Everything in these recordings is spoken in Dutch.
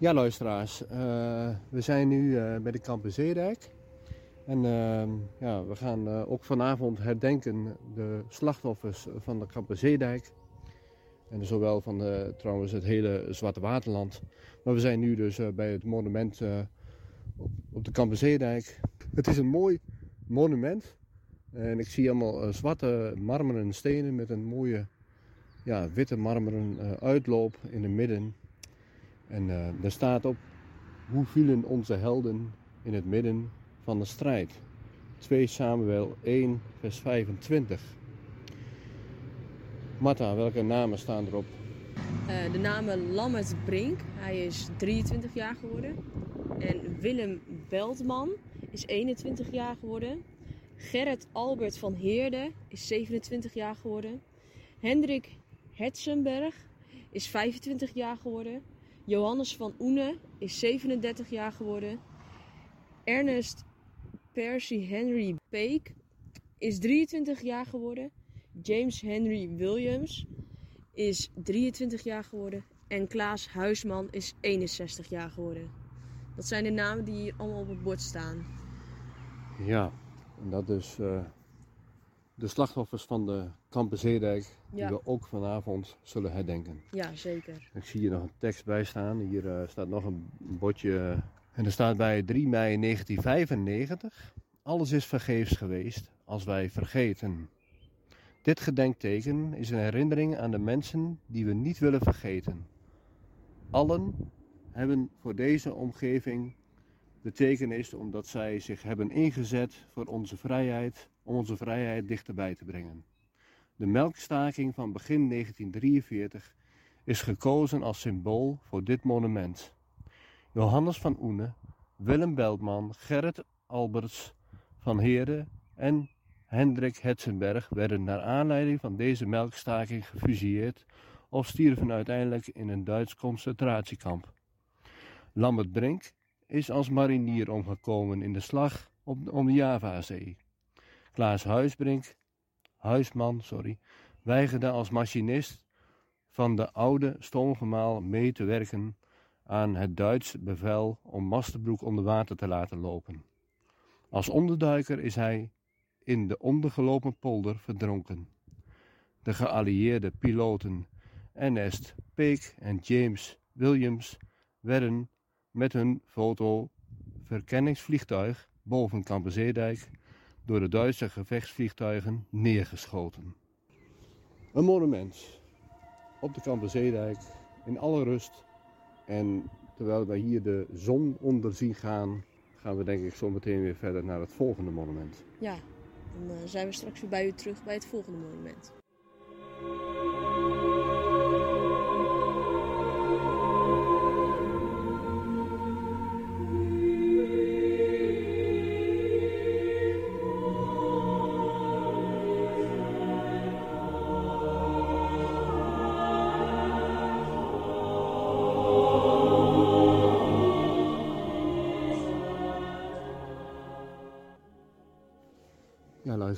Ja, luisteraars, eh, we zijn nu eh, bij de Kampen Zeedijk. En ehm, ja, we gaan eh, ook vanavond herdenken de slachtoffers van de Kampen Zeedijk. En zowel van trouwens het hele Zwarte Waterland. Maar we zijn nu dus bij het monument op, op de Kampen Zeedijk. Het is een mooi monument. En ik zie allemaal zwarte marmeren stenen met een mooie ja, witte marmeren uitloop in het midden. En eh daar staat op, hoe vielen onze helden in het midden van de strijd? 2 Samuel 1 vers 25. Marta, welke namen staan erop? Eh, de namen Lammert Brink, hij is 23 jaar geworden. En Willem Beltman is 21 jaar geworden. Gerrit Albert van Heerde is 27 jaar geworden. Hendrik Hetzenberg is 25 jaar geworden. Johannes van Oene is 37 jaar geworden. Ernest Percy Henry Peek is 23 jaar geworden. James Henry Williams is 23 jaar geworden. En Klaas Huisman is 61 jaar geworden. Dat zijn de namen die hier allemaal op het bord staan. Ja, en dat is eh, de slachtoffers van de Kampen Zeedijk, die we ook vanavond zullen herdenken. Ja, zeker. Ik zie hier nog een tekst bij staan. Hier eh, staat nog een bordje. En er staat bij 3 mei 1995. Alles is vergeefs geweest als wij vergeten. Dit gedenkteken is een herinnering aan de mensen die we niet willen vergeten. Allen hebben voor deze omgeving betekenis omdat zij zich hebben ingezet voor onze vrijheid, om onze vrijheid dichterbij te brengen. De melkstaking van begin 1943 is gekozen als symbool voor dit monument. Johannes van Oene, Willem Beltman, Gerrit Alberts van Heerde en Hendrik Hetzenberg werden naar aanleiding van deze melkstaking gefusilleerd of stierven uiteindelijk in een Duits concentratiekamp. Lambert Brink is als marinier omgekomen in de slag om de Javazee. Klaas Huisbrink, Huisman sorry, weigerde als machinist van de oude stoomgemaal mee te werken aan het Duits bevel om Masterbroek onder water te laten lopen. Als onderduiker is hij in de ondergelopen polder verdronken. De geallieerde piloten Ernest Peek en James Williams werden met hun foto-verkenningsvliegtuig boven Kampenzeedijk door de Duitse gevechtsvliegtuigen neergeschoten. Een monument op de Kampenzeedijk in alle rust. En terwijl wij hier de zon onder zien gaan, gaan we denk ik zo meteen weer verder naar het volgende monument. Ja, dan eh, zijn we straks weer bij u terug bij het volgende monument.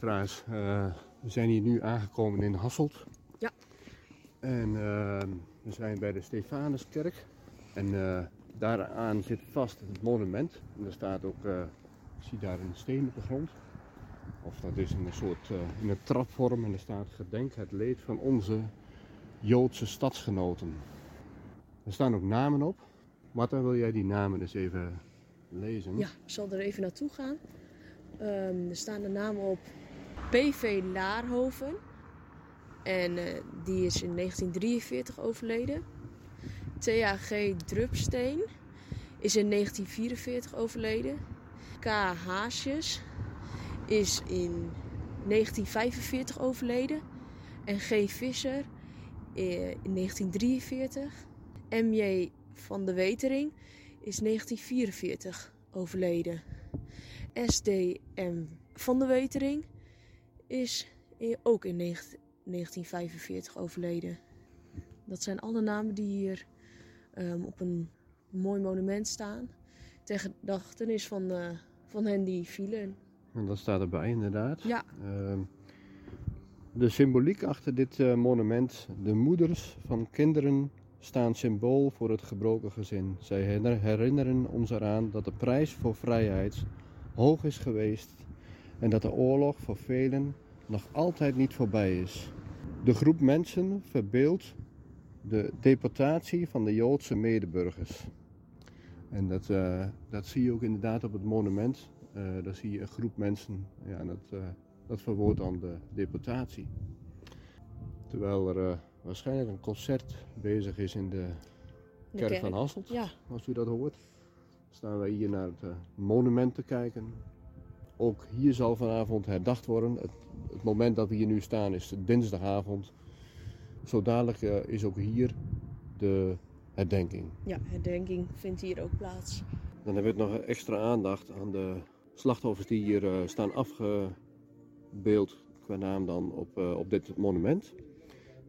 Luisteraars, eh, we zijn hier nu aangekomen in Hasselt. Ja. En eh, we zijn bij de Stefanuskerk. En eh, daaraan zit vast het monument. En er staat ook, eh, ik zie daar een steen op de grond. Of dat is in een soort, in een trapvorm. En er staat gedenk het leed van onze Joodse stadsgenoten. Er staan ook namen op. Marta, wil jij die namen eens even lezen? Ja, ik zal er even naartoe gaan. Ehm, er staan de namen op PV Laarhoven. En eh, die is in 1943 overleden. THG Drupsteen is in 1944 overleden. K. Haasjes is in 1945 overleden. En G. Visser eh, in 1943. M.J. van de Wetering is 1944 overleden. SDM van de Wetering is ook in negen- 1945 overleden. Dat zijn alle namen die hier ehm, op een mooi monument staan. Ter gedachtenis van, eh, van hen die vielen. En dat staat erbij inderdaad. Ja, Ehm, de symboliek achter dit eh, monument. De moeders van kinderen staan symbool voor het gebroken gezin. Zij herinneren ons eraan dat de prijs voor vrijheid hoog is geweest en dat de oorlog voor velen nog altijd niet voorbij is. De groep mensen verbeeldt de deportatie van de Joodse medeburgers. En dat, uh, dat zie je ook inderdaad op het monument. Uh, daar zie je een groep mensen. Ja, dat, uh, dat verwoordt dan de deportatie. Terwijl er waarschijnlijk een concert bezig is in de kerk van Hasselt. Ja. Als u dat hoort. Staan wij hier naar het monument te kijken. Ook hier zal vanavond herdacht worden. Het, het moment dat we hier nu staan is dinsdagavond. Zo dadelijk is ook hier de herdenking. Ja, herdenking vindt hier ook plaats. Dan hebben we nog extra aandacht aan de slachtoffers die hier uh, staan afgebeeld qua naam dan op, uh, op dit monument.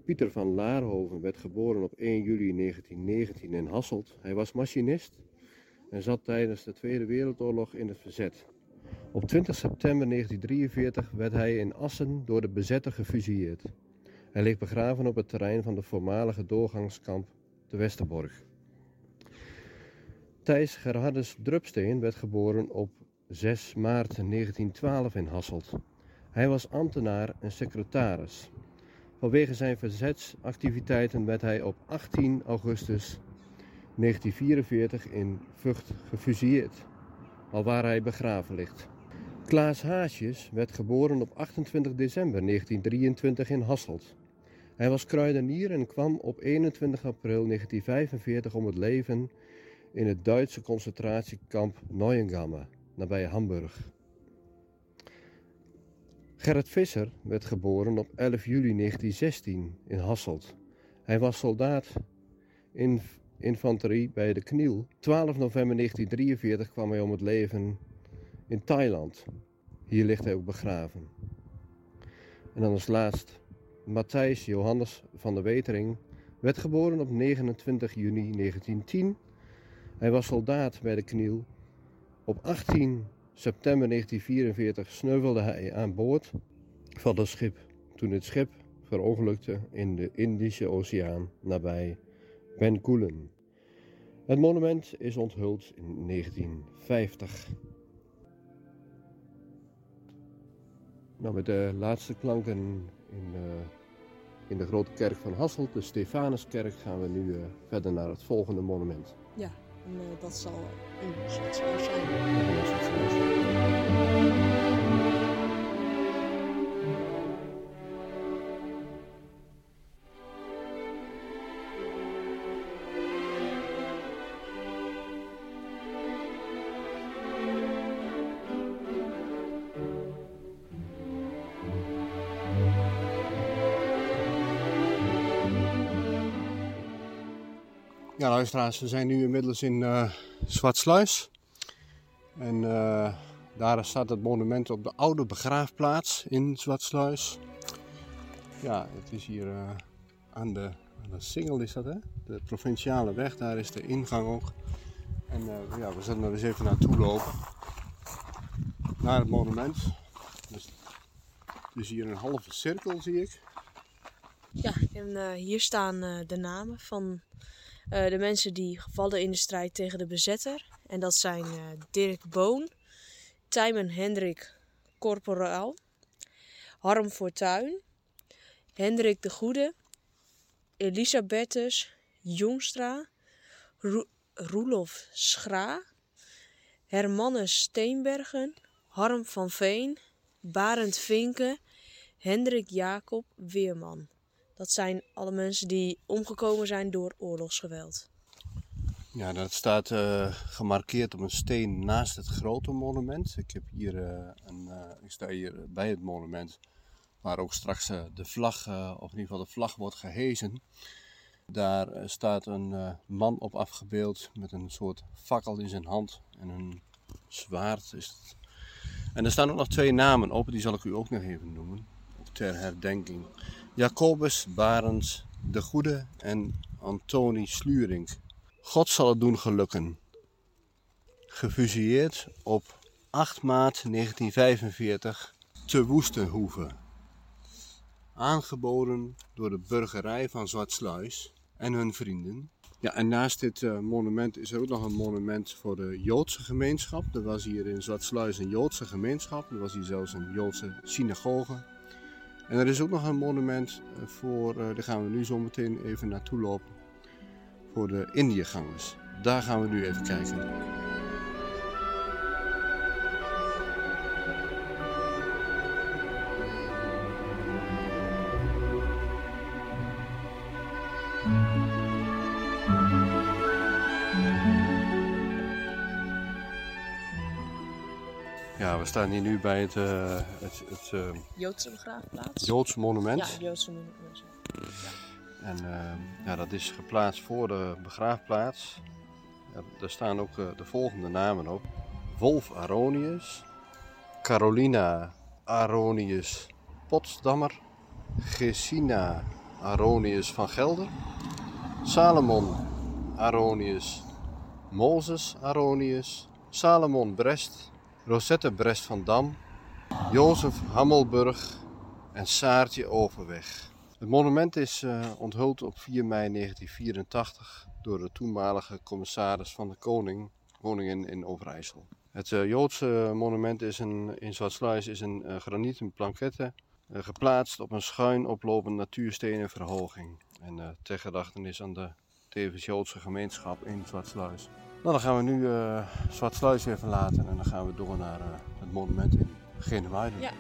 Pieter van Laarhoven werd geboren op 1 juli 1919 in Hasselt. Hij was machinist en zat tijdens de Tweede Wereldoorlog in het verzet. Op 20 september 1943 werd hij in Assen door de bezetter gefusilleerd. Hij ligt begraven op het terrein van de voormalige doorgangskamp de Westerborg. Thijs Gerhardus Drupsteen werd geboren op 6 maart 1912 in Hasselt. Hij was ambtenaar en secretaris. Vanwege zijn verzetsactiviteiten werd hij op 18 augustus 1944 in Vught gefusilleerd, alwaar hij begraven ligt. Klaas Haasjes werd geboren op 28 december 1923 in Hasselt. Hij was kruidenier en kwam op 21 april 1945 om het leven in het Duitse concentratiekamp Neuengamme, nabij Hamburg. Gerrit Visser werd geboren op 11 juli 1916 in Hasselt. Hij was soldaat in infanterie bij de Kniel. 12 november 1943 kwam hij om het leven in Thailand. Hier ligt hij ook begraven. En dan als laatst Matthijs Johannes van der Wetering werd geboren op 29 juni 1910. Hij was soldaat bij de Kniel. Op 18 september 1944 sneuvelde hij aan boord van het schip toen het schip verongelukte in de Indische Oceaan nabij Bencoolen. Het monument is onthuld in 1950. Nou, met de laatste klanken in, uh, in de grote kerk van Hasselt, de Stefanuskerk, gaan we nu uh, verder naar het volgende monument. Ja, en uh, dat zal in Zwitserland zijn. Ja, luisteraars, we zijn nu inmiddels in uh, Zwartsluis. En uh, daar staat het monument op de oude begraafplaats in Zwartsluis. Ja, het is hier uh, aan, de, aan de Singel is dat hè? De provinciale weg, daar is de ingang ook. En ja, we zullen er eens even naartoe lopen. Naar het monument. Dus, dus hier een halve cirkel zie ik. Ja, en hier staan de namen van uh, de mensen die gevallen in de strijd tegen de bezetter. En dat zijn uh, Dirk Boon, Tijmen Hendrik Corporaal, Harm Fortuin, Hendrik de Goede, Elisabethus Jongstra, Ro Roelof Schra, Hermannes Steenbergen, Harm van Veen, Barend Vinken, Hendrik Jacob Weerman. Dat zijn alle mensen die omgekomen zijn door oorlogsgeweld. Ja, dat staat uh, gemarkeerd op een steen naast het grote monument. Ik, heb hier, uh, een, uh, ik sta hier bij het monument waar ook straks de vlag, of in ieder geval de vlag wordt gehezen. Daar staat een man op afgebeeld met een soort fakkel in zijn hand en een zwaard. Is het. En er staan ook nog twee namen op, die zal ik u ook nog even noemen, ter herdenking. Jacobus Barends de Goede en Antoni Sluring. God zal het doen gelukken. Gefusilleerd op 8 maart 1945 te Woestenhoeve. Aangeboden door de burgerij van Zwartsluis en hun vrienden. Ja, en naast dit eh, monument is er ook nog een monument voor de Joodse gemeenschap. Er was hier in Zwartsluis een Joodse gemeenschap. Er was hier zelfs een Joodse synagoge. En er is ook nog een monument eh, voor, uh, daar gaan we nu zo meteen even naartoe lopen, voor de Indiëgangers. Daar gaan we nu even kijken. We staan hier nu bij het, uh, het, het uh, Joodse begraafplaats. Joodse monument. Ja, Joodse monument. Ja. En uh, ja, dat is geplaatst voor de begraafplaats. Ja, daar staan ook de volgende namen op. Wolf Aronius, Carolina Aronius Potsdammer, Gesina Aronius van Gelder, Salomon Aronius, Mozes Aronius, Salomon Brest, Rosette Brest van Dam, Jozef Hammelburg en Saartje Overweg. Het monument is uh, onthuld op 4 mei 1984 door de toenmalige commissaris van de Koning, koningin in Overijssel. Het uh, Joodse monument is een, in Zwartsluis is een uh, granieten plankette geplaatst op een schuin oplopende natuurstenen verhoging. En ter gedachtenis aan de tevens Joodse gemeenschap in Zwartsluis. Nou, dan gaan we nu uh, Zwartsluis weer verlaten en dan gaan we door naar uh, het monument in Genemuiden. Ja.